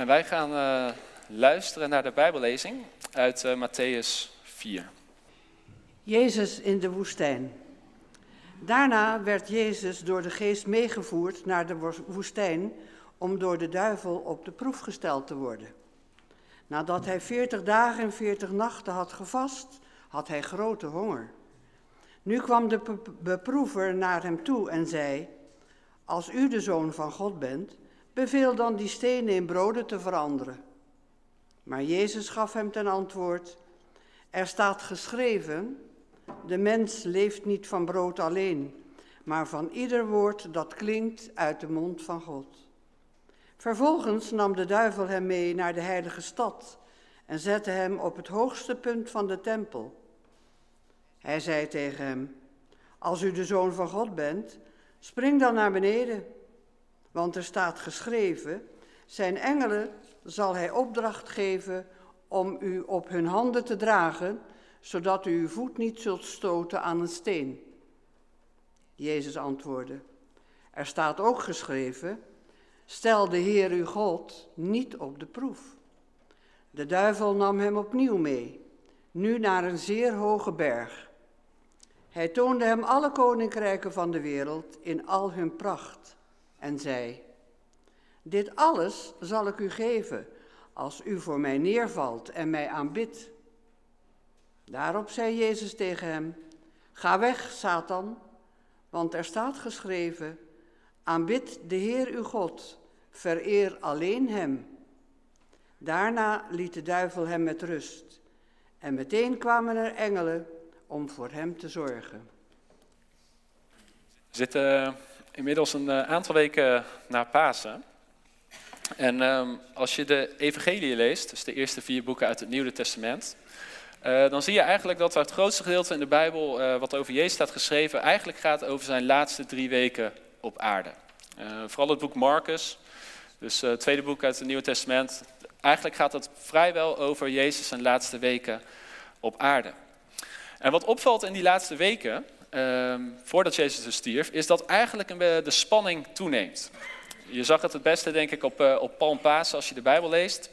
En wij gaan uh, luisteren naar de Bijbellezing uit uh, Matthäus 4. Jezus in de woestijn. Daarna werd Jezus door de geest meegevoerd naar de woestijn om door de duivel op de proef gesteld te worden. Nadat hij veertig dagen en veertig nachten had gevast, had hij grote honger. Nu kwam de beproever naar hem toe en zei: Als u de zoon van God bent, beveel dan die stenen in broden te veranderen. Maar Jezus gaf hem ten antwoord: Er staat geschreven: De mens leeft niet van brood alleen, maar van ieder woord dat klinkt uit de mond van God. Vervolgens nam de duivel hem mee naar de heilige stad en zette hem op het hoogste punt van de tempel. Hij zei tegen hem: Als u de zoon van God bent, spring dan naar beneden. Want er staat geschreven: Zijn engelen zal hij opdracht geven om u op hun handen te dragen, zodat u uw voet niet zult stoten aan een steen. Jezus antwoordde: Er staat ook geschreven: Stel de Heer uw God niet op de proef. De duivel nam hem opnieuw mee, nu naar een zeer hoge berg. Hij toonde hem alle koninkrijken van de wereld in al hun pracht en zei: Dit alles zal ik u geven als u voor mij neervalt en mij aanbidt. Daarop zei Jezus tegen hem: Ga weg, Satan, want er staat geschreven: Aanbid de Heer uw God, vereer alleen hem. Daarna liet de duivel hem met rust. En meteen kwamen er engelen om voor hem te zorgen. Zitten inmiddels een eh, aantal weken na Pasen. En ehm, als je de Evangelie leest, dus de eerste vier boeken uit het Nieuwe Testament, uh, dan zie je eigenlijk dat het grootste gedeelte in de Bijbel, uh, wat over Jezus staat geschreven, eigenlijk gaat over zijn laatste drie weken op aarde. vooral het boek Marcus, dus het tweede boek uit het Nieuwe Testament, eigenlijk gaat het vrijwel over Jezus zijn laatste weken op aarde. En wat opvalt in die laatste weken, ehm, voordat Jezus dus stierf, is dat eigenlijk de spanning toeneemt. Je zag het het beste, denk ik, op, uh, op Palmpaas als je de Bijbel leest.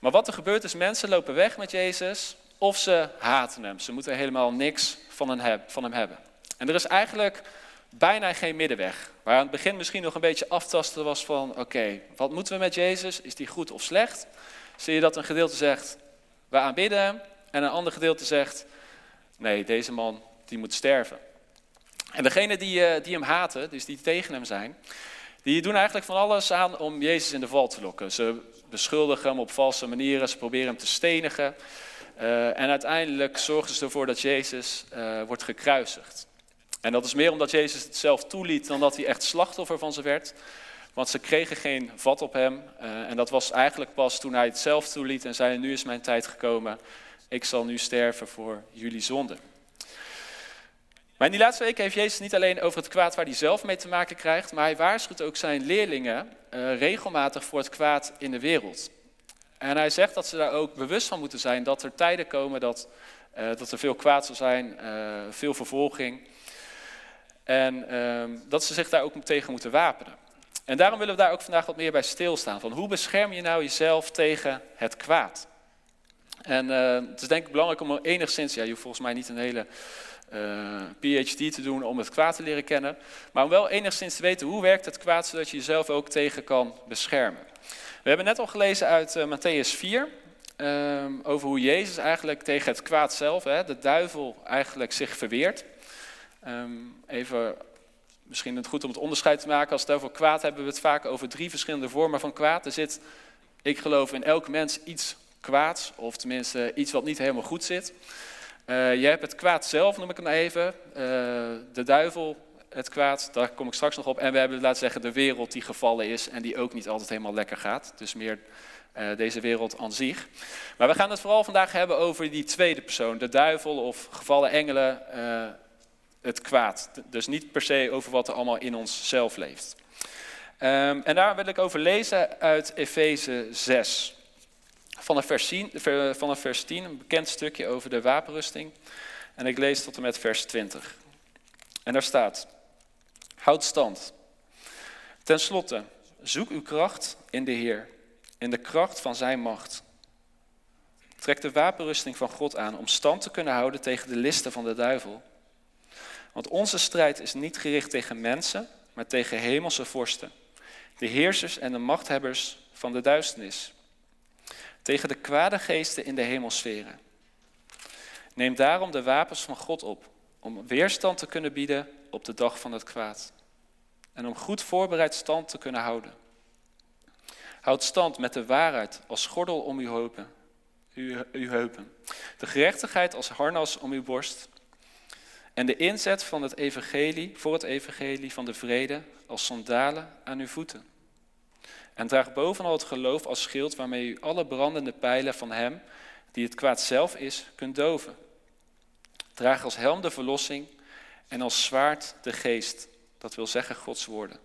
Maar wat er gebeurt is, mensen lopen weg met Jezus of ze haten hem. Ze moeten helemaal niks van hem, van hem hebben. En er is eigenlijk bijna geen middenweg. Waar aan het begin misschien nog een beetje aftasten was van, oké, wat moeten we met Jezus? Is die goed of slecht? Zie je dat een gedeelte zegt, we aanbidden hem. En een ander gedeelte zegt, nee, deze man die moet sterven. En degene die, eh, die hem haten, dus die tegen hem zijn, die doen eigenlijk van alles aan om Jezus in de val te lokken. Ze beschuldigen hem op valse manieren, ze proberen hem te stenigen. Uh, en uiteindelijk zorgen ze ervoor dat Jezus uh, wordt gekruisigd. En dat is meer omdat Jezus het zelf toeliet dan dat hij echt slachtoffer van ze werd. Want ze kregen geen vat op hem. En dat was eigenlijk pas toen hij het zelf toeliet en zei: Nu is mijn tijd gekomen. Ik zal nu sterven voor jullie zonde. Maar in die laatste weken heeft Jezus niet alleen over het kwaad waar hij zelf mee te maken krijgt, maar hij waarschuwt ook zijn leerlingen uh, regelmatig voor het kwaad in de wereld. En hij zegt dat ze daar ook bewust van moeten zijn dat er tijden komen dat, uh, dat er veel kwaad zal zijn, uh, veel vervolging. En ehm, dat ze zich daar ook tegen moeten wapenen. En daarom willen we daar ook vandaag wat meer bij stilstaan. Van hoe bescherm je nou jezelf tegen het kwaad? En het is denk ik belangrijk om enigszins, ja, je hoeft volgens mij niet een hele uh, PhD te doen om het kwaad te leren kennen. Maar om wel enigszins te weten hoe werkt het kwaad, zodat je jezelf ook tegen kan beschermen. We hebben net al gelezen uit uh, Matthäus 4. Um, over hoe Jezus eigenlijk tegen het kwaad zelf, hè, de duivel, eigenlijk zich verweert. Um, even misschien het goed om het onderscheid te maken. Als het over kwaad hebben we het vaak over drie verschillende vormen van kwaad. Er zit, ik geloof, in elk mens iets kwaads, of tenminste iets wat niet helemaal goed zit. Uh, je hebt het kwaad zelf, noem ik hem even. Uh, de duivel, het kwaad, daar kom ik straks nog op. En we hebben, laten zeggen, de wereld die gevallen is en die ook niet altijd helemaal lekker gaat. Dus meer uh, deze wereld aan zich. Maar we gaan het vooral vandaag hebben over die tweede persoon, de duivel of gevallen engelen, het kwaad. Dus niet per se over wat er allemaal in ons zelf leeft. Um, en daar wil ik over lezen uit Efeze 6. Vanaf vers, 10, vanaf vers 10 een bekend stukje over de wapenrusting. En ik lees tot en met vers 20. En daar staat: Houd stand. Ten slotte, zoek uw kracht in de Heer. in de kracht van zijn macht. Trek de wapenrusting van God aan om stand te kunnen houden tegen de listen van de duivel. Want onze strijd is niet gericht tegen mensen, maar tegen hemelse vorsten, de heersers en de machthebbers van de duisternis, tegen de kwade geesten in de hemelsferen. Neem daarom de wapens van God op, om weerstand te kunnen bieden op de dag van het kwaad. En om goed voorbereid stand te kunnen houden. Houd stand met de waarheid als gordel om uw heupen, uw, uw heupen. De gerechtigheid als harnas om uw borst. En de inzet van het evangelie, voor het evangelie van de vrede als sandalen aan uw voeten. En draag bovenal het geloof als schild waarmee u alle brandende pijlen van hem, die het kwaad zelf is, kunt doven. Draag als helm de verlossing en als zwaard de geest, dat wil zeggen Gods woorden.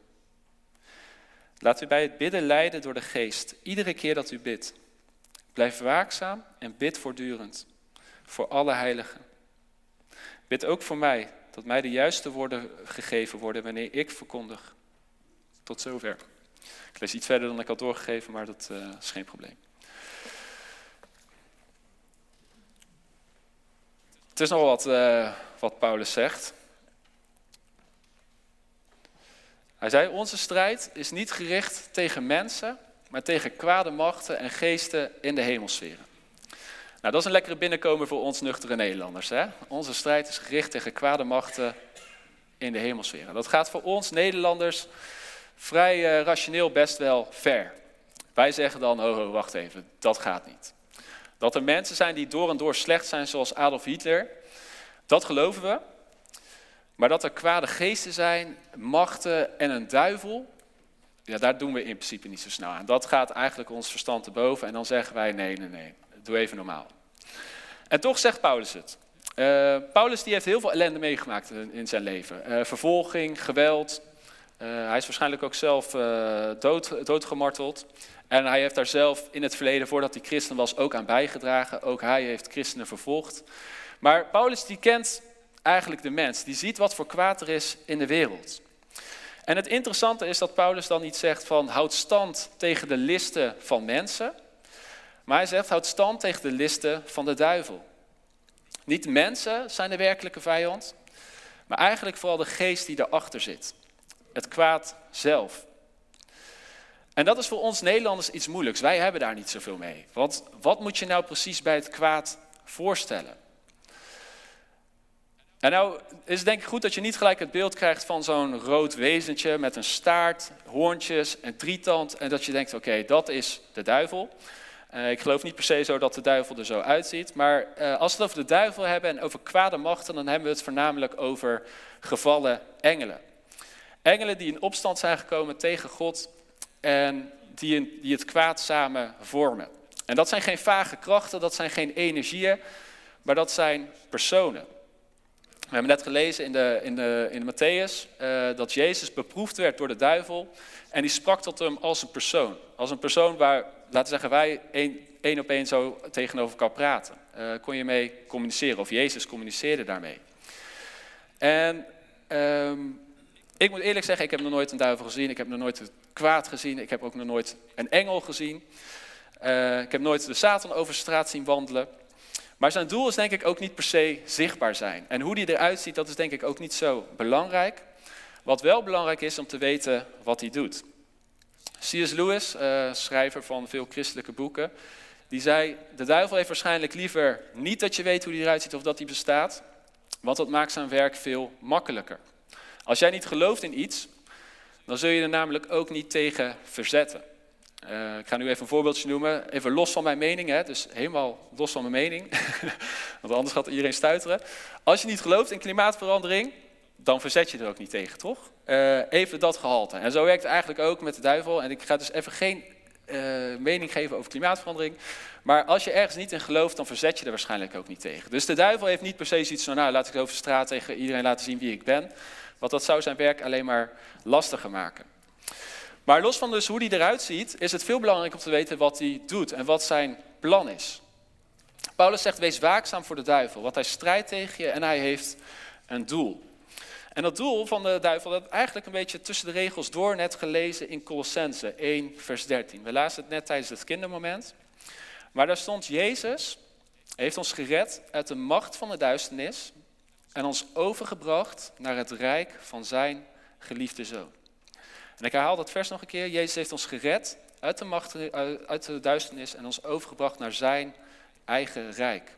Laat u bij het bidden leiden door de geest, iedere keer dat u bidt. Blijf waakzaam en bid voortdurend, voor alle heiligen. Bid ook voor mij, dat mij de juiste woorden gegeven worden wanneer ik verkondig. Tot zover. Ik lees iets verder dan ik had doorgegeven, maar dat uh, is geen probleem. Het is nog wat, uh, wat Paulus zegt. Hij zei, onze strijd is niet gericht tegen mensen, maar tegen kwade machten en geesten in de hemelsferen. Nou, dat is een lekkere binnenkomen voor ons nuchtere Nederlanders. Hè? Onze strijd is gericht tegen kwade machten in de hemelsferen. Dat gaat voor ons Nederlanders vrij uh, rationeel best wel ver. Wij zeggen dan, oh, oh, wacht even, dat gaat niet. Dat er mensen zijn die door en door slecht zijn, zoals Adolf Hitler, dat geloven we. Maar dat er kwade geesten zijn, machten en een duivel, ja, daar doen we in principe niet zo snel aan. Dat gaat eigenlijk ons verstand te boven en dan zeggen wij, nee, nee, nee, doe even normaal. En toch zegt Paulus het. Uh, Paulus die heeft heel veel ellende meegemaakt in, zijn leven. Uh, vervolging, geweld. Uh, hij is waarschijnlijk ook zelf dood, doodgemarteld. En hij heeft daar zelf in het verleden, voordat hij christen was, ook aan bijgedragen. Ook hij heeft christenen vervolgd. Maar Paulus die kent eigenlijk de mens. Die ziet wat voor kwaad er is in de wereld. En het interessante is dat Paulus dan niet zegt van houd stand tegen de listen van mensen. Maar hij zegt houd stand tegen de listen van de duivel. Niet mensen zijn de werkelijke vijand, maar eigenlijk vooral de geest die erachter zit. Het kwaad zelf. En dat is voor ons Nederlanders iets moeilijks. Wij hebben daar niet zoveel mee. Want wat moet je nou precies bij het kwaad voorstellen? En nou is het denk ik goed dat je niet gelijk het beeld krijgt van zo'n rood wezentje met een staart, hoorntjes en drietand. En dat je denkt, oké, dat is de duivel. Uh, ik geloof niet per se zo dat de duivel er zo uitziet. Maar uh, als we het over de duivel hebben en over kwade machten, dan hebben we het voornamelijk over gevallen engelen. Engelen die in opstand zijn gekomen tegen God en die, die het kwaad samen vormen. En dat zijn geen vage krachten, dat zijn geen energieën, maar dat zijn personen. We hebben net gelezen in de, in de, in Matthäus uh, dat Jezus beproefd werd door de duivel. En die sprak tot hem als een persoon. Als een persoon waar, laten we zeggen, wij één op één zo tegenover elkaar praten. Uh, kon je mee communiceren, of Jezus communiceerde daarmee. En um, ik moet eerlijk zeggen, ik heb nog nooit een duivel gezien. Ik heb nog nooit het kwaad gezien. Ik heb ook nog nooit een engel gezien. Uh, ik heb nooit de Satan over straat zien wandelen. Maar zijn doel is denk ik ook niet per se zichtbaar zijn. En hoe die eruit ziet, dat is denk ik ook niet zo belangrijk. Wat wel belangrijk is om te weten wat hij doet. C.S. Lewis, uh, schrijver van veel christelijke boeken, die zei: De duivel heeft waarschijnlijk liever niet dat je weet hoe hij eruit ziet of dat hij bestaat, want dat maakt zijn werk veel makkelijker. Als jij niet gelooft in iets, dan zul je er namelijk ook niet tegen verzetten. Uh, ik ga nu even een voorbeeldje noemen, even los van mijn mening, hè, dus helemaal los van mijn mening, want anders gaat iedereen stuiteren. Als je niet gelooft in klimaatverandering, dan verzet je er ook niet tegen, toch? Uh, even dat gehalte. En zo werkt het eigenlijk ook met de duivel. En ik ga dus even geen uh, mening geven over klimaatverandering. Maar als je ergens niet in gelooft, dan verzet je er waarschijnlijk ook niet tegen. Dus de duivel heeft niet per se iets van, nou laat ik over straat tegen iedereen laten zien wie ik ben. Want dat zou zijn werk alleen maar lastiger maken. Maar los van dus hoe die eruit ziet, is het veel belangrijker om te weten wat hij doet en wat zijn plan is. Paulus zegt, wees waakzaam voor de duivel, want hij strijdt tegen je en hij heeft een doel. En dat doel van de duivel, dat eigenlijk een beetje tussen de regels door net gelezen in Colossense 1, vers 13. We lazen het net tijdens het kindermoment. Maar daar stond Jezus heeft ons gered uit de macht van de duisternis en ons overgebracht naar het rijk van zijn geliefde zoon. En ik herhaal dat vers nog een keer. Jezus heeft ons gered uit de macht, uit de duisternis en ons overgebracht naar zijn eigen rijk.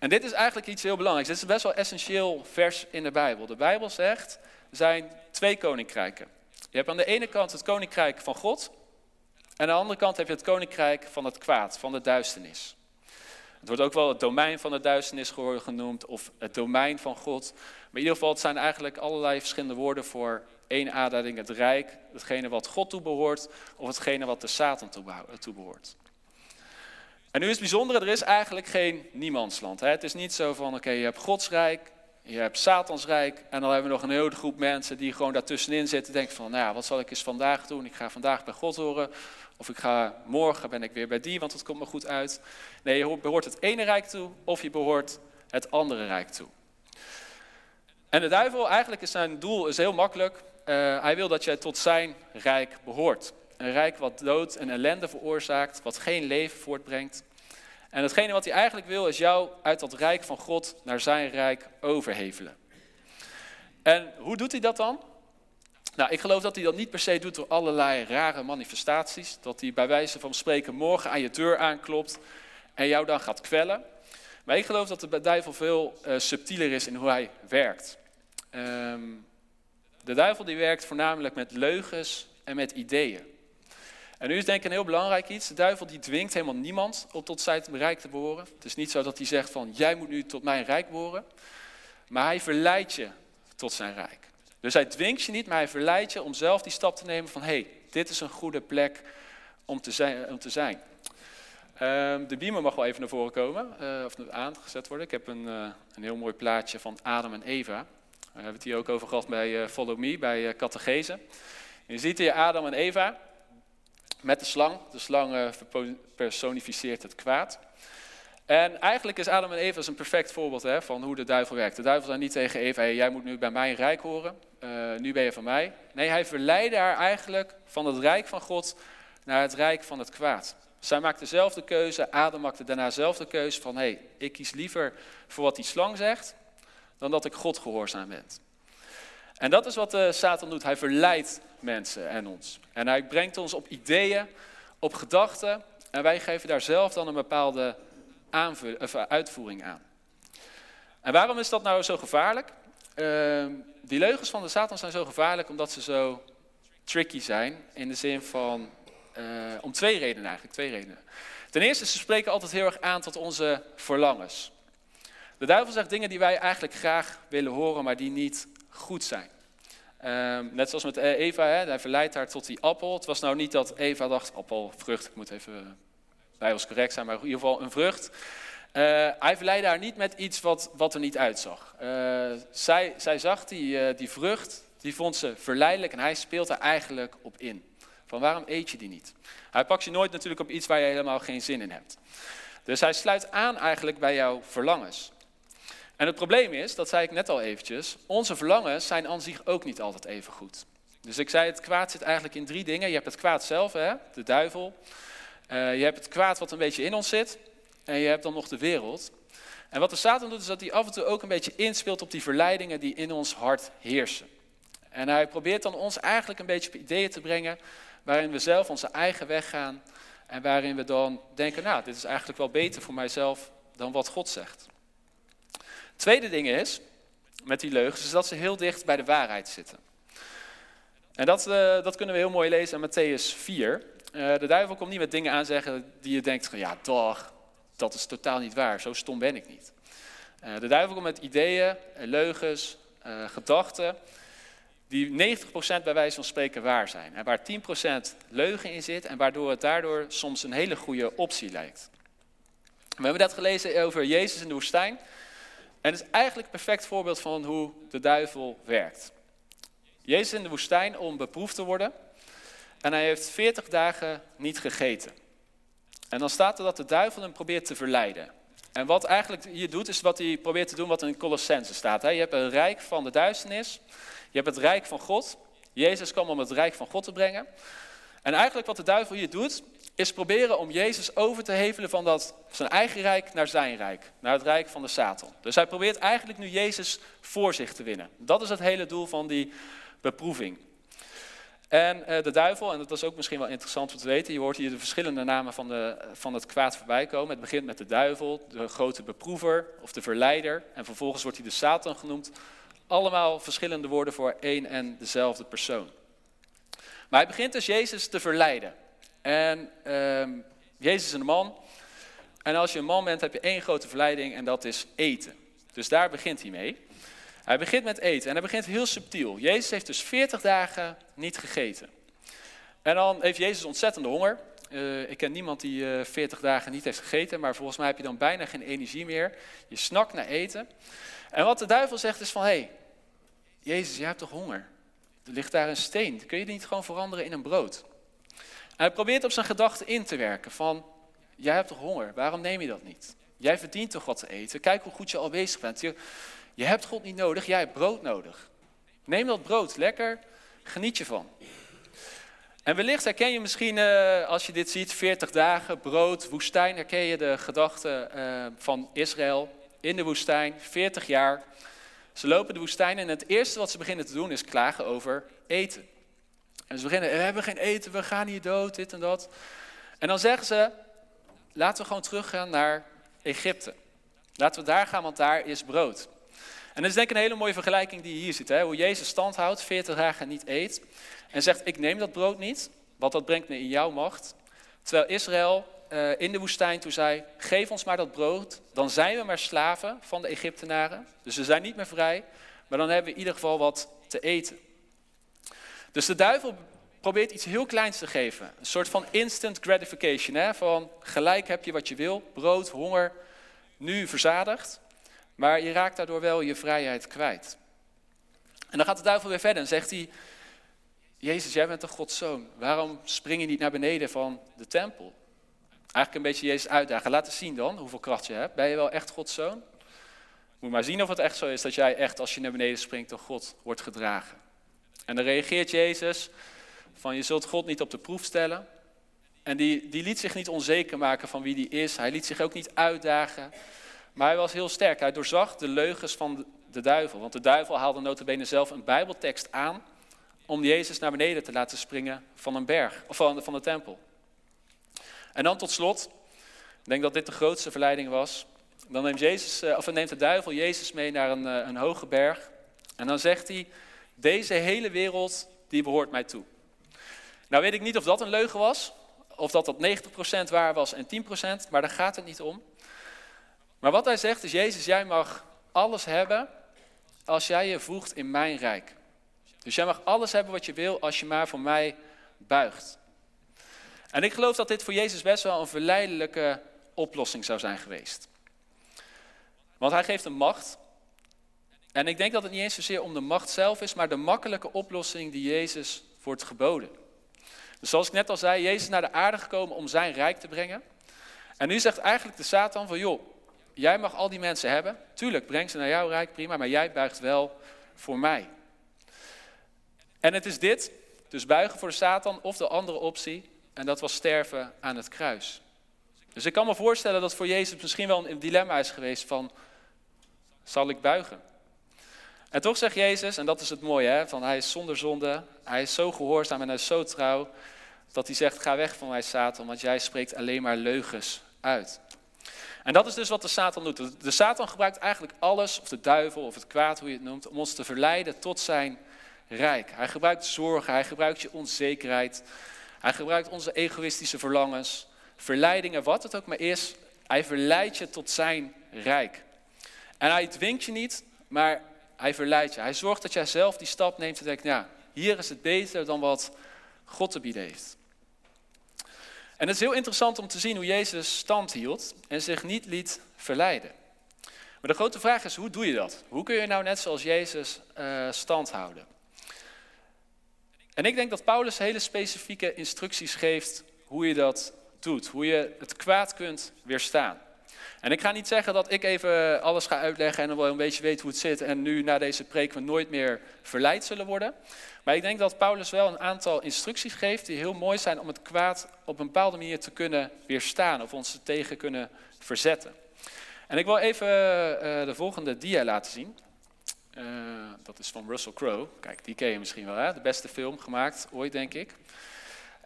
En dit is eigenlijk iets heel belangrijks. Dit is best wel essentieel vers in de Bijbel. De Bijbel zegt, er zijn twee koninkrijken. Je hebt aan de ene kant het koninkrijk van God. En aan de andere kant heb je het koninkrijk van het kwaad, van de duisternis. Het wordt ook wel het domein van de duisternis genoemd, of het domein van God. Maar in ieder geval, het zijn eigenlijk allerlei verschillende woorden voor één aanduiding, het rijk, hetgene wat God toebehoort, of hetgene wat de Satan toebehoort. En nu is het bijzondere, er is eigenlijk geen niemandsland. Hè? Het is niet zo van, oké, je hebt Gods rijk, je hebt Satans rijk, en dan hebben we nog een hele groep mensen die gewoon daartussenin zitten, denken van, nou wat zal ik eens vandaag doen? Ik ga vandaag bij God horen, of ik ga morgen ben ik weer bij die, want het komt me goed uit. Nee, je behoort het ene rijk toe, of je behoort het andere rijk toe. En de duivel, eigenlijk is zijn doel is heel makkelijk. Uh, hij wil dat jij tot zijn rijk behoort. Een rijk wat dood en ellende veroorzaakt, wat geen leven voortbrengt. En hetgene wat hij eigenlijk wil, is jou uit dat rijk van God naar zijn rijk overhevelen. En hoe doet hij dat dan? Nou, ik geloof dat hij dat niet per se doet door allerlei rare manifestaties. Dat hij bij wijze van spreken morgen aan je deur aanklopt en jou dan gaat kwellen. Maar ik geloof dat de duivel veel uh, subtieler is in hoe hij werkt. Um, de duivel die werkt voornamelijk met leugens en met ideeën. En nu is denk ik een heel belangrijk iets. De duivel die dwingt helemaal niemand op tot zijn rijk te behoren. Het is niet zo dat hij zegt van jij moet nu tot mijn rijk behoren. Maar hij verleidt je tot zijn rijk. Dus hij dwingt je niet, maar hij verleidt je om zelf die stap te nemen van hé, hey, dit is een goede plek om te zijn. Om te zijn. Ehm, de beamer mag wel even naar voren komen, uh, of aangezet worden. Ik heb een, uh, een heel mooi plaatje van Adam en Eva. We hebben het hier ook over gehad bij uh, Follow Me, bij uh. Je ziet hier Adam en Eva met de slang. De slang uh, personificeert het kwaad. En eigenlijk is Adam en Eva een perfect voorbeeld hè, van hoe de duivel werkt. De duivel zei niet tegen Eva, jij moet nu bij mij rijk horen, nu ben je van mij. Nee, hij verleidde haar eigenlijk van het rijk van God naar het rijk van het kwaad. Zij maakte dezelfde keuze, Adam maakte daarna dezelfde keuze van, hey, ik kies liever voor wat die slang zegt, dan dat ik God gehoorzaam ben. En dat is wat uh, Satan doet. Hij verleidt mensen en ons. En hij brengt ons op ideeën, op gedachten. En wij geven daar zelf dan een bepaalde eh, uitvoering aan. En waarom is dat nou zo gevaarlijk? Uh, die leugens van de Satan zijn zo gevaarlijk omdat ze zo tricky zijn. In de zin van, uh, om twee redenen eigenlijk, twee redenen. Ten eerste, ze spreken altijd heel erg aan tot onze verlangens. De duivel zegt dingen die wij eigenlijk graag willen horen, maar die niet goed zijn. Um, net zoals met e- Eva, hè, hij verleidt haar tot die appel. Het was nou niet dat Eva dacht, appel, vrucht, ik moet even bij ons correct zijn, maar in ieder geval een vrucht. Uh, hij verleidde haar niet met iets wat, wat er niet uitzag. Uh, zij, zij zag die, die vrucht, die vond ze verleidelijk en hij speelt er eigenlijk op in. Van waarom eet je die niet? Hij pakt je nooit natuurlijk op iets waar je helemaal geen zin in hebt. Dus hij sluit aan eigenlijk bij jouw verlangens. En het probleem is, dat zei ik net al eventjes, onze verlangens zijn aan zich ook niet altijd even goed. Dus ik zei, het kwaad zit eigenlijk in drie dingen. Je hebt het kwaad zelf, hè, de duivel. Uh, je hebt het kwaad wat een beetje in ons zit. En je hebt dan nog de wereld. En wat de Satan doet, is dat hij af en toe ook een beetje inspeelt op die verleidingen die in ons hart heersen. En hij probeert dan ons eigenlijk een beetje op ideeën te brengen waarin we zelf onze eigen weg gaan. En waarin we dan denken, nou, dit is eigenlijk wel beter voor mijzelf dan wat God zegt. Tweede ding is, met die leugens, is dat ze heel dicht bij de waarheid zitten. En dat, uh, dat kunnen we heel mooi lezen in Matthäus 4. Uh, eh, de duivel komt niet met dingen aanzeggen die je denkt, ja toch, dat is totaal niet waar, zo stom ben ik niet. Uh, de duivel komt met ideeën, leugens, gedachten, die 90% bij wijze van spreken waar zijn. En waar 10% leugen in zit en waardoor het daardoor soms een hele goede optie lijkt. We hebben dat gelezen over Jezus in de woestijn. En het is eigenlijk een perfect voorbeeld van hoe de duivel werkt. Jezus in de woestijn om beproefd te worden. En hij heeft 40 dagen niet gegeten. En dan staat er dat de duivel hem probeert te verleiden. En wat eigenlijk hier doet, is wat hij probeert te doen wat in Colossense staat. Je hebt een rijk van de duisternis, je hebt het rijk van God. Jezus kwam om het rijk van God te brengen. En eigenlijk wat de duivel hier doet, is proberen om Jezus over te hevelen van dat, zijn eigen rijk naar zijn rijk, naar het rijk van de Satan. Dus hij probeert eigenlijk nu Jezus voor zich te winnen. Dat is het hele doel van die beproeving. En uh, de duivel, en dat is ook misschien wel interessant om te weten, je hoort hier de verschillende namen van, de, van het kwaad voorbij komen. Het begint met de duivel, de grote beproever of de verleider. En vervolgens wordt hij de Satan genoemd. Allemaal verschillende woorden voor één en dezelfde persoon. Maar hij begint dus Jezus te verleiden. En uh, Jezus is een man. En als je een man bent, heb je één grote verleiding en dat is eten. Dus daar begint hij mee. Hij begint met eten en hij begint heel subtiel. Jezus heeft dus 40 dagen niet gegeten. En dan heeft Jezus ontzettende honger. Uh, ik ken niemand die uh, eh, 40 dagen niet heeft gegeten, maar volgens mij heb je dan bijna geen energie meer. Je snakt naar eten. En wat de duivel zegt is van, hé, hey, Jezus, je hebt toch honger? Er ligt daar een steen. Kun je die niet gewoon veranderen in een brood? Hij probeert op zijn gedachten in te werken van, jij hebt toch honger? Waarom neem je dat niet? Jij verdient toch wat te eten? Kijk hoe goed je al bezig bent. Je, je hebt God niet nodig, jij hebt brood nodig. Neem dat brood, lekker, geniet je van. En wellicht herken je misschien, uh, als je dit ziet, 40 dagen, brood, woestijn, herken je de gedachten uh, van Israël in de woestijn, 40 jaar. Ze lopen de woestijn en het eerste wat ze beginnen te doen is klagen over eten. En ze beginnen, we hebben geen eten, we gaan hier dood, dit en dat. En dan zeggen ze, laten we gewoon teruggaan naar Egypte. Laten we daar gaan, want daar is brood. En dat is denk ik een hele mooie vergelijking die je hier ziet. Hè? Hoe Jezus stand houdt, 40 dagen niet eet. En zegt, ik neem dat brood niet, want dat brengt me in jouw macht. Terwijl Israël uh, in de woestijn toen zei, geef ons maar dat brood. Dan zijn we maar slaven van de Egyptenaren. Dus we zijn niet meer vrij. Maar dan hebben we in ieder geval wat te eten. Dus de duivel probeert iets heel kleins te geven. Een soort van instant gratification. Hè? Van gelijk heb je wat je wil. Brood, honger, nu verzadigd. Maar je raakt daardoor wel je vrijheid kwijt. En dan gaat de duivel weer verder en zegt hij... Jezus, jij bent een Gods zoon. Waarom spring je niet naar beneden van de tempel? Eigenlijk een beetje Jezus uitdagen. Laat eens zien dan hoeveel kracht je hebt. Ben je wel echt Gods zoon? Moet maar zien of het echt zo is dat jij echt als je naar beneden springt door God wordt gedragen. En dan reageert Jezus van je zult God niet op de proef stellen. En die, die liet zich niet onzeker maken van wie die is. Hij liet zich ook niet uitdagen. Maar hij was heel sterk. Hij doorzag de leugens van de duivel. Want de duivel haalde notabene zelf een bijbeltekst aan om Jezus naar beneden te laten springen van een berg, of van, van de tempel. En dan tot slot, ik denk dat dit de grootste verleiding was. Dan neemt, Jezus, eh, of neemt de duivel Jezus mee naar een, eh, een hoge berg. En dan zegt hij, deze hele wereld, die behoort mij toe. Nou weet ik niet of dat een leugen was, of dat dat 90% waar was en 10%, maar daar gaat het niet om. Maar wat hij zegt is, Jezus, jij mag alles hebben als jij je voegt in mijn rijk. Dus jij mag alles hebben wat je wil als je maar voor mij buigt. En ik geloof dat dit voor Jezus best wel een verleidelijke oplossing zou zijn geweest. Want hij geeft een macht. En ik denk dat het niet eens zozeer om de macht zelf is, maar de makkelijke oplossing die Jezus wordt geboden. Dus zoals ik net al zei, Jezus naar de aarde gekomen om zijn rijk te brengen. En nu zegt eigenlijk de Satan van, joh, jij mag al die mensen hebben. Tuurlijk, breng ze naar jouw rijk, prima, maar jij buigt wel voor mij. En het is dit, dus buigen voor de Satan of de andere optie, en dat was sterven aan het kruis. Dus ik kan me voorstellen dat voor Jezus misschien wel een dilemma is geweest van, zal ik buigen? En toch zegt Jezus, en dat is het mooie, hè, van hij is zonder zonde, hij is zo gehoorzaam en hij is zo trouw, dat hij zegt, ga weg van mij Satan, want jij spreekt alleen maar leugens uit. En dat is dus wat de Satan doet. De Satan gebruikt eigenlijk alles, of de duivel, of het kwaad, hoe je het noemt, om ons te verleiden tot zijn rijk. Hij gebruikt zorgen, hij gebruikt je onzekerheid, hij gebruikt onze egoïstische verlangens, verleidingen, wat het ook maar is. Hij verleidt je tot zijn rijk. En hij dwingt je niet, maar hij verleidt je. Hij zorgt dat jij zelf die stap neemt en denkt, ja, hier is het beter dan wat God te bieden heeft. En het is heel interessant om te zien hoe Jezus stand hield en zich niet liet verleiden. Maar de grote vraag is, hoe doe je dat? Hoe kun je nou net zoals Jezus uh, stand houden? En ik denk dat Paulus hele specifieke instructies geeft hoe je dat doet. Hoe je het kwaad kunt weerstaan. En ik ga niet zeggen dat ik even alles ga uitleggen en dan wel een beetje weet hoe het zit en nu na deze preek we nooit meer verleid zullen worden. Maar ik denk dat Paulus wel een aantal instructies geeft die heel mooi zijn om het kwaad op een bepaalde manier te kunnen weerstaan of ons tegen kunnen verzetten. En ik wil even uh, de volgende dia laten zien. Uh, dat is van Russell Crowe. Kijk, die ken je misschien wel, hè? de beste film gemaakt ooit, denk ik.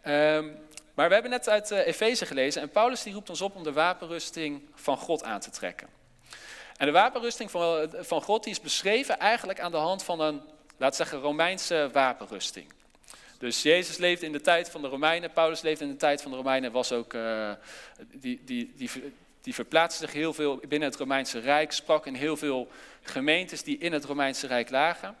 Um, maar we hebben net uit uh, Efeze gelezen en Paulus die roept ons op om de wapenrusting van God aan te trekken. En de wapenrusting van, van God die is beschreven eigenlijk aan de hand van een, laten zeggen, Romeinse wapenrusting. Dus Jezus leefde in de tijd van de Romeinen, Paulus leefde in de tijd van de Romeinen, was ook, uh, die, die, die, die verplaatste zich heel veel binnen het Romeinse Rijk, sprak in heel veel gemeentes die in het Romeinse Rijk lagen.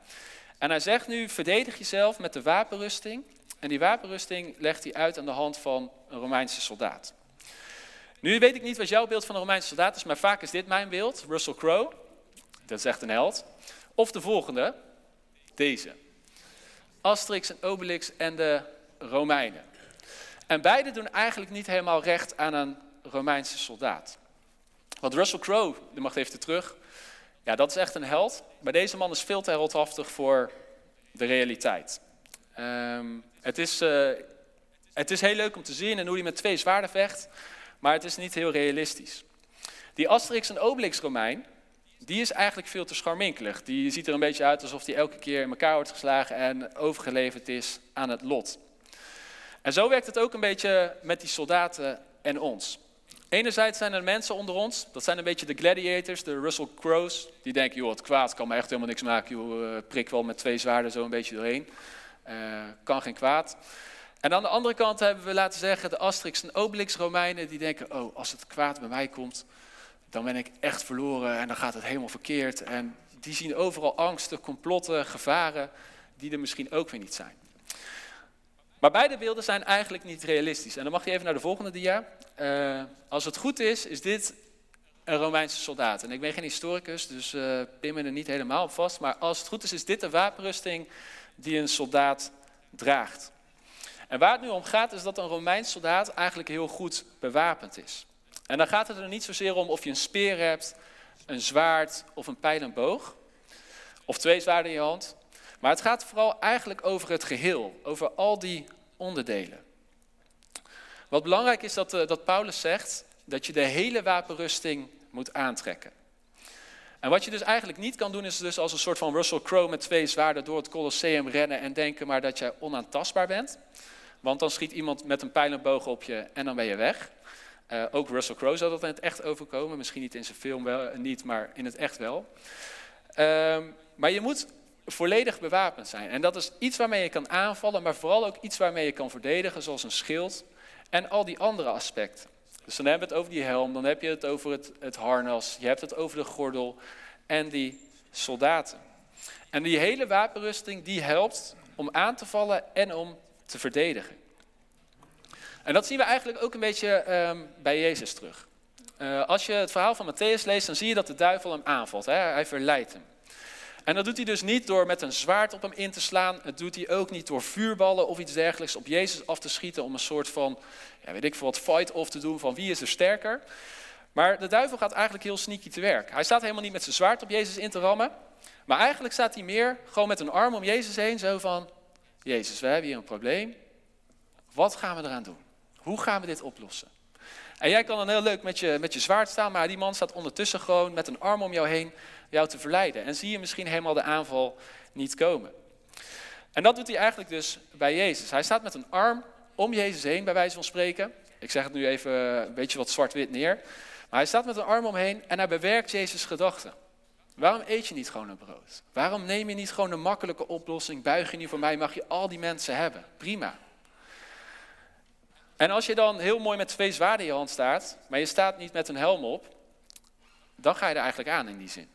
En hij zegt nu, verdedig jezelf met de wapenrusting en die wapenrusting legt hij uit aan de hand van een Romeinse soldaat. Nu weet ik niet wat jouw beeld van een Romeinse soldaat is, maar vaak is dit mijn beeld. Russell Crowe, dat is echt een held. Of de volgende, deze. Asterix en Obelix en de Romeinen. En beide doen eigenlijk niet helemaal recht aan een Romeinse soldaat. Want Russell Crowe, die mag even terug, ja, dat is echt een held. Maar deze man is veel te heldhaftig voor de realiteit. Um, het is, uh, het is heel leuk om te zien en hoe hij met twee zwaarden vecht, maar het is niet heel realistisch. Die Asterix en Obelix Romein, die is eigenlijk veel te scharminkelig. Die ziet er een beetje uit alsof hij elke keer in elkaar wordt geslagen en overgeleverd is aan het lot. En zo werkt het ook een beetje met die soldaten en ons. Enerzijds zijn er mensen onder ons, dat zijn een beetje de gladiators, de Russell Crowes, die denken, joh, het kwaad kan me echt helemaal niks maken, joh, prik wel met twee zwaarden zo een beetje doorheen. Uh, kan geen kwaad. En aan de andere kant hebben we laten zeggen, de Asterix en Obelix Romeinen, die denken, oh, als het kwaad bij mij komt, dan ben ik echt verloren en dan gaat het helemaal verkeerd. En die zien overal angsten, complotten, gevaren, die er misschien ook weer niet zijn. Maar beide beelden zijn eigenlijk niet realistisch. En dan mag je even naar de volgende dia. Uh, als het goed is, is dit een Romeinse soldaat. En ik ben geen historicus, dus uh, pin me er niet helemaal op vast. Maar als het goed is, is dit de wapenrusting die een soldaat draagt. En waar het nu om gaat is dat een Romeins soldaat eigenlijk heel goed bewapend is. En dan gaat het er niet zozeer om of je een speer hebt, een zwaard of een pijl en boog. Of twee zwaarden in je hand. Maar het gaat vooral eigenlijk over het geheel, over al die onderdelen. Wat belangrijk is dat, eh, dat Paulus zegt dat je de hele wapenrusting moet aantrekken. En wat je dus eigenlijk niet kan doen, is dus als een soort van Russell Crowe met twee zwaarden door het Colosseum rennen en denken maar dat jij onaantastbaar bent. Want dan schiet iemand met een pijlenboog op je en dan ben je weg. Uh, ook Russell Crowe zou dat in het echt overkomen. Misschien niet in zijn film wel, eh, niet, maar in het echt wel. Uh, maar je moet volledig bewapend zijn. En dat is iets waarmee je kan aanvallen, maar vooral ook iets waarmee je kan verdedigen, zoals een schild en al die andere aspecten. Dus dan hebben we het over die helm, dan heb je het over het, het harnas, je hebt het over de gordel en die soldaten. En die hele wapenrusting die helpt om aan te vallen en om te verdedigen. En dat zien we eigenlijk ook een beetje um, bij Jezus terug. Uh, als je het verhaal van Matthäus leest, dan zie je dat de duivel hem aanvalt. Hè? Hij verleidt hem. En dat doet hij dus niet door met een zwaard op hem in te slaan. Het doet hij ook niet door vuurballen of iets dergelijks op Jezus af te schieten om een soort van, ja, weet ik veel wat, fight-off te doen van wie is er sterker. Maar de duivel gaat eigenlijk heel sneaky te werk. Hij staat helemaal niet met zijn zwaard op Jezus in te rammen. Maar eigenlijk staat hij meer gewoon met een arm om Jezus heen, zo van, Jezus, we hebben hier een probleem. Wat gaan we eraan doen? Hoe gaan we dit oplossen? En jij kan dan heel leuk met je, met je zwaard staan, maar die man staat ondertussen gewoon met een arm om jou heen jou te verleiden. En zie je misschien helemaal de aanval niet komen. En dat doet hij eigenlijk dus bij Jezus. Hij staat met een arm om Jezus heen, bij wijze van spreken. Ik zeg het nu even een beetje wat zwart-wit neer. Maar hij staat met een arm omheen en hij bewerkt Jezus' gedachten. Waarom eet je niet gewoon een brood? Waarom neem je niet gewoon een makkelijke oplossing? Buig je niet voor mij, mag je al die mensen hebben. Prima. En als je dan heel mooi met twee zwaarden in je hand staat, maar je staat niet met een helm op, dan ga je er eigenlijk aan in die zin.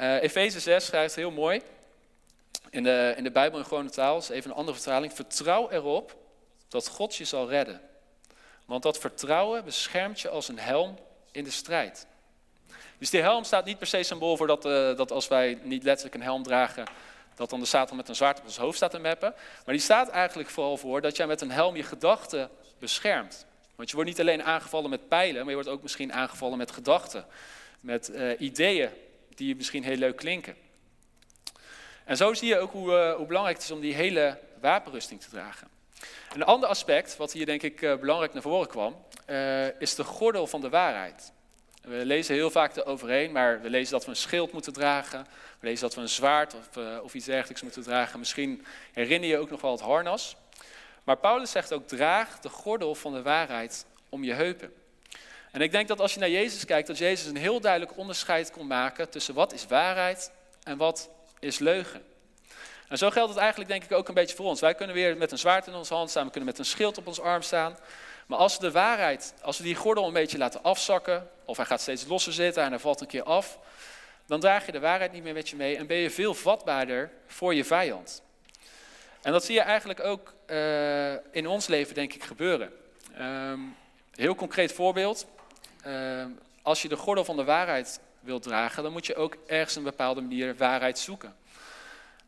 Uh, Efeze 6 schrijft heel mooi, in de, in de Bijbel in gewone taal, is even een andere vertaling. Vertrouw erop dat God je zal redden. Want dat vertrouwen beschermt je als een helm in de strijd. Dus die helm staat niet per se symbool voor dat, uh, dat als wij niet letterlijk een helm dragen, dat dan de Satan met een zwaard op ons hoofd staat te meppen. Maar die staat eigenlijk vooral voor dat jij met een helm je gedachten beschermt. Want je wordt niet alleen aangevallen met pijlen, maar je wordt ook misschien aangevallen met gedachten, met uh, ideeën die misschien heel leuk klinken. En zo zie je ook hoe, uh, hoe, belangrijk het is om die hele wapenrusting te dragen. Een ander aspect, wat hier denk ik uh, belangrijk naar voren kwam, is de gordel van de waarheid. We lezen heel vaak eroverheen, maar we lezen dat we een schild moeten dragen. We lezen dat we een zwaard of, of iets dergelijks moeten dragen. Misschien herinner je ook nog wel het harnas. Maar Paulus zegt ook, draag de gordel van de waarheid om je heupen. En ik denk dat als je naar Jezus kijkt, dat Jezus een heel duidelijk onderscheid kon maken tussen wat is waarheid en wat is leugen. En zo geldt het eigenlijk denk ik ook een beetje voor ons. Wij kunnen weer met een zwaard in onze hand staan, we kunnen met een schild op ons arm staan. Maar als we de waarheid, als we die gordel een beetje laten afzakken, of hij gaat steeds losser zitten en hij valt een keer af, dan draag je de waarheid niet meer met je mee en ben je veel vatbaarder voor je vijand. En dat zie je eigenlijk ook uh, in ons leven, denk ik, gebeuren. Um, heel concreet voorbeeld. Uh, als je de gordel van de waarheid wilt dragen, dan moet je ook ergens een bepaalde manier waarheid zoeken.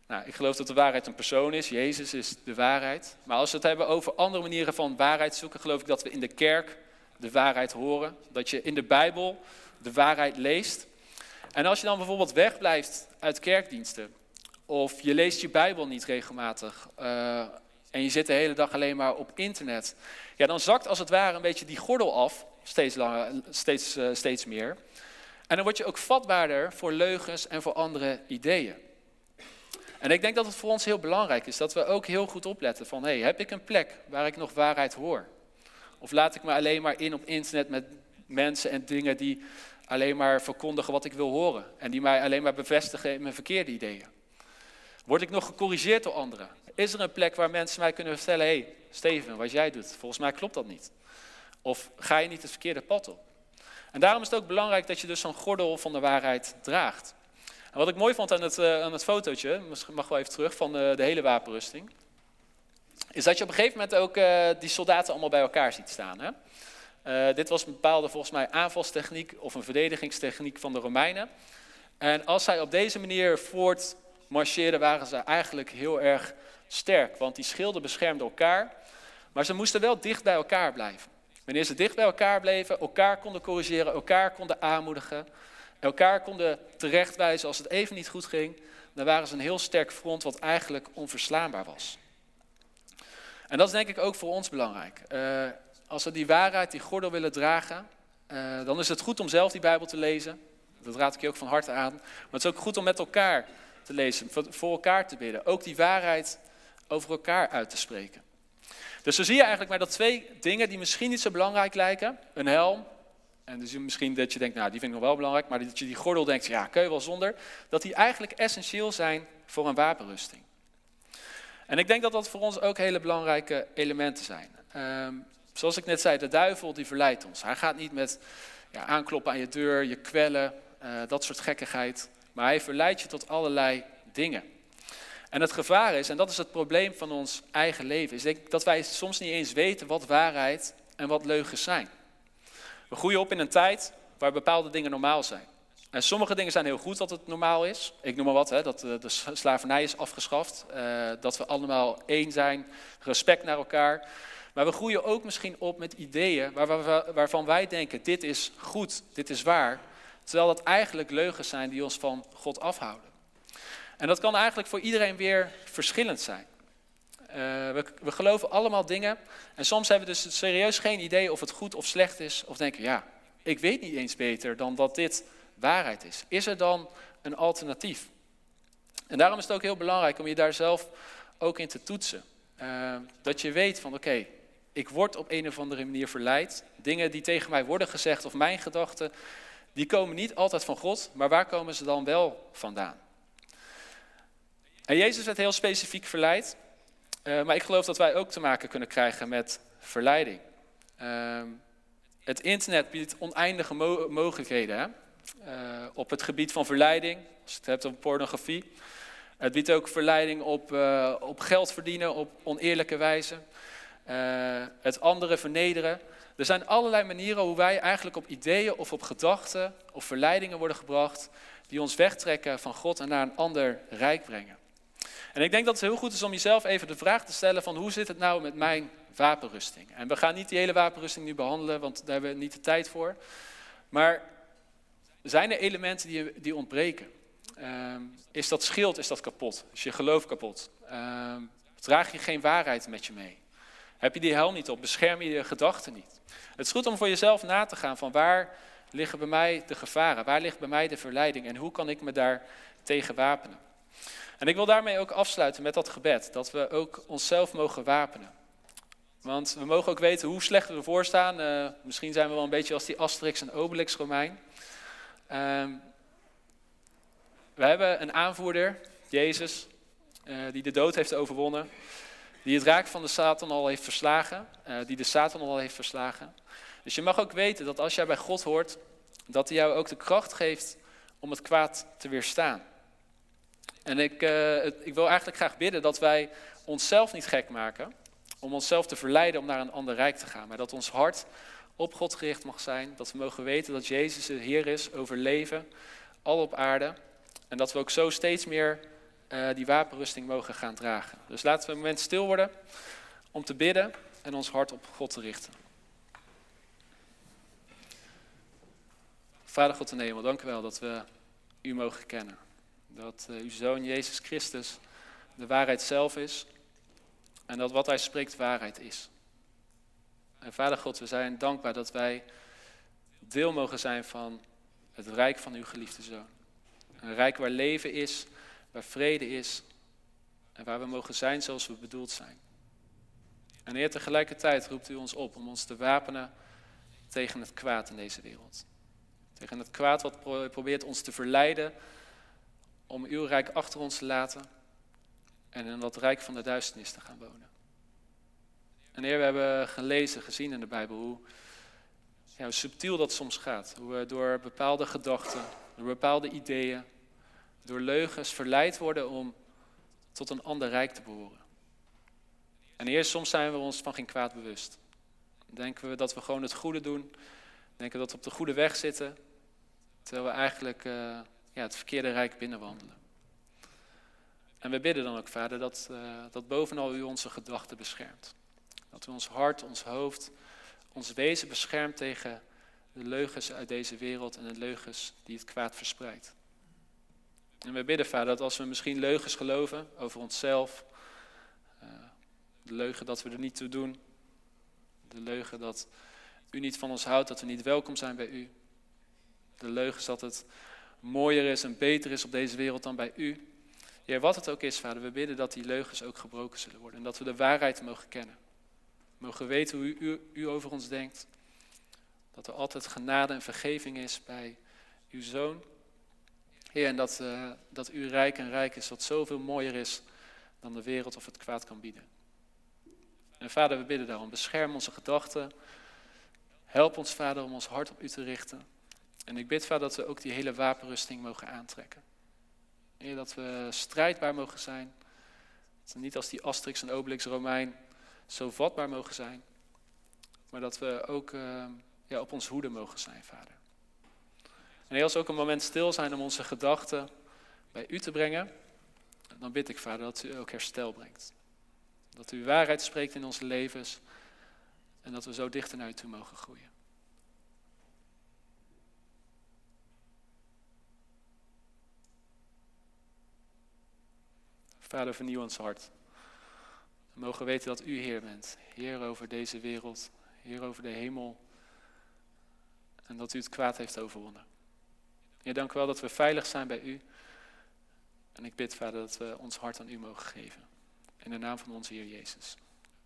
Nou, ik geloof dat de waarheid een persoon is. Jezus is de waarheid. Maar als we het hebben over andere manieren van waarheid zoeken, geloof ik dat we in de kerk de waarheid horen. Dat je in de Bijbel de waarheid leest. En als je dan bijvoorbeeld wegblijft uit kerkdiensten, of je leest je Bijbel niet regelmatig, uh, en je zit de hele dag alleen maar op internet, ja, dan zakt als het ware een beetje die gordel af, steeds, langer, steeds, uh, steeds meer. En dan word je ook vatbaarder voor leugens en voor andere ideeën. En ik denk dat het voor ons heel belangrijk is dat we ook heel goed opletten van, hey, heb ik een plek waar ik nog waarheid hoor? Of laat ik me alleen maar in op internet met mensen en dingen die alleen maar verkondigen wat ik wil horen en die mij alleen maar bevestigen in mijn verkeerde ideeën? Word ik nog gecorrigeerd door anderen? Is er een plek waar mensen mij kunnen vertellen: hey, Steven, wat jij doet, volgens mij klopt dat niet? Of ga je niet het verkeerde pad op? En daarom is het ook belangrijk dat je dus zo'n gordel van de waarheid draagt. En wat ik mooi vond aan het, uh, aan het fotootje, mag wel even terug, van de, de, hele wapenrusting, is dat je op een gegeven moment ook uh, die soldaten allemaal bij elkaar ziet staan. Hè? Uh, dit was een bepaalde, volgens mij, aanvalstechniek of een verdedigingstechniek van de Romeinen. En als zij op deze manier voort marcheerden, waren ze eigenlijk heel erg sterk. Want die schilden beschermden elkaar. Maar ze moesten wel dicht bij elkaar blijven. Wanneer ze dicht bij elkaar bleven, elkaar konden corrigeren, elkaar konden aanmoedigen, elkaar konden terechtwijzen als het even niet goed ging, dan waren ze een heel sterk front wat eigenlijk onverslaanbaar was. En dat is denk ik ook voor ons belangrijk. Uh, als we die waarheid, die gordel willen dragen, uh, dan is het goed om zelf die Bijbel te lezen. Dat raad ik je ook van harte aan. Maar het is ook goed om met elkaar te lezen, voor elkaar te bidden. Ook die waarheid over elkaar uit te spreken. Dus zo zie je eigenlijk maar dat twee dingen die misschien niet zo belangrijk lijken. Een helm, en dus misschien dat je denkt, nou die vind ik nog wel belangrijk, maar dat je die gordel denkt, ja kun je wel zonder. Dat die eigenlijk essentieel zijn voor een wapenrusting. En ik denk dat dat voor ons ook hele belangrijke elementen zijn. Um, zoals ik net zei, de duivel die verleidt ons. Hij gaat niet met ja, aankloppen aan je deur, je kwellen, uh, dat soort gekkigheid. Maar hij verleidt je tot allerlei dingen. En het gevaar is, en dat is het probleem van ons eigen leven, is dat wij soms niet eens weten wat waarheid en wat leugens zijn. We groeien op in een tijd waar bepaalde dingen normaal zijn. En sommige dingen zijn heel goed dat het normaal is. Ik noem maar wat, hè, dat de slavernij is afgeschaft. Uh, dat we allemaal één zijn, respect naar elkaar. Maar we groeien ook misschien op met ideeën waar, waarvan wij denken, dit is goed, dit is waar. Terwijl dat eigenlijk leugens zijn die ons van God afhouden. En dat kan eigenlijk voor iedereen weer verschillend zijn. Uh, we, we, geloven allemaal dingen. En soms hebben we dus serieus geen idee of het goed of slecht is. Of denken, ja, ik weet niet eens beter dan dat dit waarheid is. Is er dan een alternatief? En daarom is het ook heel belangrijk om je daar zelf ook in te toetsen. Uh, dat je weet van, oké, ik word op een of andere manier verleid. Dingen die tegen mij worden gezegd of mijn gedachten, die komen niet altijd van God, maar waar komen ze dan wel vandaan? En Jezus werd heel specifiek verleid, uh, maar ik geloof dat wij ook te maken kunnen krijgen met verleiding. Uh, het internet biedt oneindige mo mogelijkheden hè? Uh, op het gebied van verleiding, als je het hebt over pornografie. Het biedt ook verleiding op, uh, op geld verdienen op oneerlijke wijze. het andere vernederen. Er zijn allerlei manieren hoe wij eigenlijk op ideeën of op gedachten of verleidingen worden gebracht die ons wegtrekken van God en naar een ander rijk brengen. En ik denk dat het heel goed is om jezelf even de vraag te stellen van hoe zit het nou met mijn wapenrusting. En we gaan niet die hele wapenrusting nu behandelen, want daar hebben we niet de tijd voor. Maar zijn er elementen die, die ontbreken? Ehm, is dat schild, is dat kapot? Is je geloof kapot? Ehm, draag je geen waarheid met je mee? Heb je die helm niet op? Bescherm je je gedachten niet? Het is goed om voor jezelf na te gaan van waar liggen bij mij de gevaren? Waar ligt bij mij de verleiding? En hoe kan ik me daar tegen wapenen? En ik wil daarmee ook afsluiten met dat gebed, dat we ook onszelf mogen wapenen. Want we mogen ook weten hoe slecht we ervoor staan. Uh, misschien zijn we wel een beetje als die Asterix en Obelix Romein. Uh, we hebben een aanvoerder, Jezus, uh, die de dood heeft overwonnen. Die het raak van de Satan al heeft verslagen. Uh, die de Satan al heeft verslagen. Dus je mag ook weten dat als jij bij God hoort, dat hij jou ook de kracht geeft om het kwaad te weerstaan. En ik, ik wil eigenlijk graag bidden dat wij onszelf niet gek maken om onszelf te verleiden om naar een ander rijk te gaan. Maar dat ons hart op God gericht mag zijn. Dat we mogen weten dat Jezus de Heer is over leven, al op aarde. En dat we ook zo steeds meer uh, die wapenrusting mogen gaan dragen. Dus laten we een moment stil worden om te bidden en ons hart op God te richten. Vader God in hemel, dank u wel dat we u mogen kennen. Dat uh, uw Zoon Jezus Christus de waarheid zelf is. En dat wat hij spreekt waarheid is. En Vader God, we zijn dankbaar dat wij deel mogen zijn van het rijk van uw geliefde Zoon. Een rijk waar leven is, waar vrede is en waar we mogen zijn zoals we bedoeld zijn. En Heer, tegelijkertijd roept u ons op om ons te wapenen tegen het kwaad in deze wereld. Tegen het kwaad wat probeert ons te verleiden om uw rijk achter ons te laten en in dat rijk van de duisternis te gaan wonen. En Heer, we hebben gelezen, gezien in de Bijbel hoe, ja, subtiel dat soms gaat. Hoe we door bepaalde gedachten, door bepaalde ideeën, door leugens verleid worden om tot een ander rijk te behoren. En Heer, soms zijn we ons van geen kwaad bewust. Denken we dat we gewoon het goede doen, denken dat we op de goede weg zitten, terwijl we eigenlijk uh, ja, het verkeerde rijk binnenwandelen. En we bidden dan ook, Vader, dat, uh, dat bovenal u onze gedachten beschermt. Dat u ons hart, ons hoofd, ons wezen beschermt tegen de leugens uit deze wereld en de leugens die het kwaad verspreidt. En we bidden, Vader, dat als we misschien leugens geloven over onszelf, uh, de leugen dat we er niet toe doen, de leugen dat u niet van ons houdt, dat we niet welkom zijn bij u, de leugens dat het mooier is en beter is op deze wereld dan bij u, Heer, wat het ook is, vader, we bidden dat die leugens ook gebroken zullen worden. En dat we de waarheid mogen kennen. Mogen weten hoe u, u, over ons denkt. Dat er altijd genade en vergeving is bij uw zoon. Heer, en dat, uh, dat u rijk en rijk is, wat zoveel mooier is dan de wereld of het kwaad kan bieden. En vader, we bidden daarom, bescherm onze gedachten. Help ons, vader, om ons hart op u te richten. En ik bid, vader, dat we ook die hele wapenrusting mogen aantrekken. Dat we strijdbaar mogen zijn. Dat we niet als die Asterix en Obelix Romein zo vatbaar mogen zijn. Maar dat we ook uh, ja, op ons hoede mogen zijn, vader. En als ook een moment stil zijn om onze gedachten bij u te brengen, dan bid ik, vader, dat u ook herstel brengt. Dat u waarheid spreekt in onze levens en dat we zo dichter naar u toe mogen groeien. Vader, vernieuw ons hart. We mogen weten dat u Heer bent. Heer over deze wereld, Heer over de hemel. En dat u het kwaad heeft overwonnen. Heer, dank u wel dat we veilig zijn bij u. En ik bid, Vader, dat we ons hart aan u mogen geven. In de naam van onze Heer Jezus.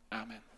Amen.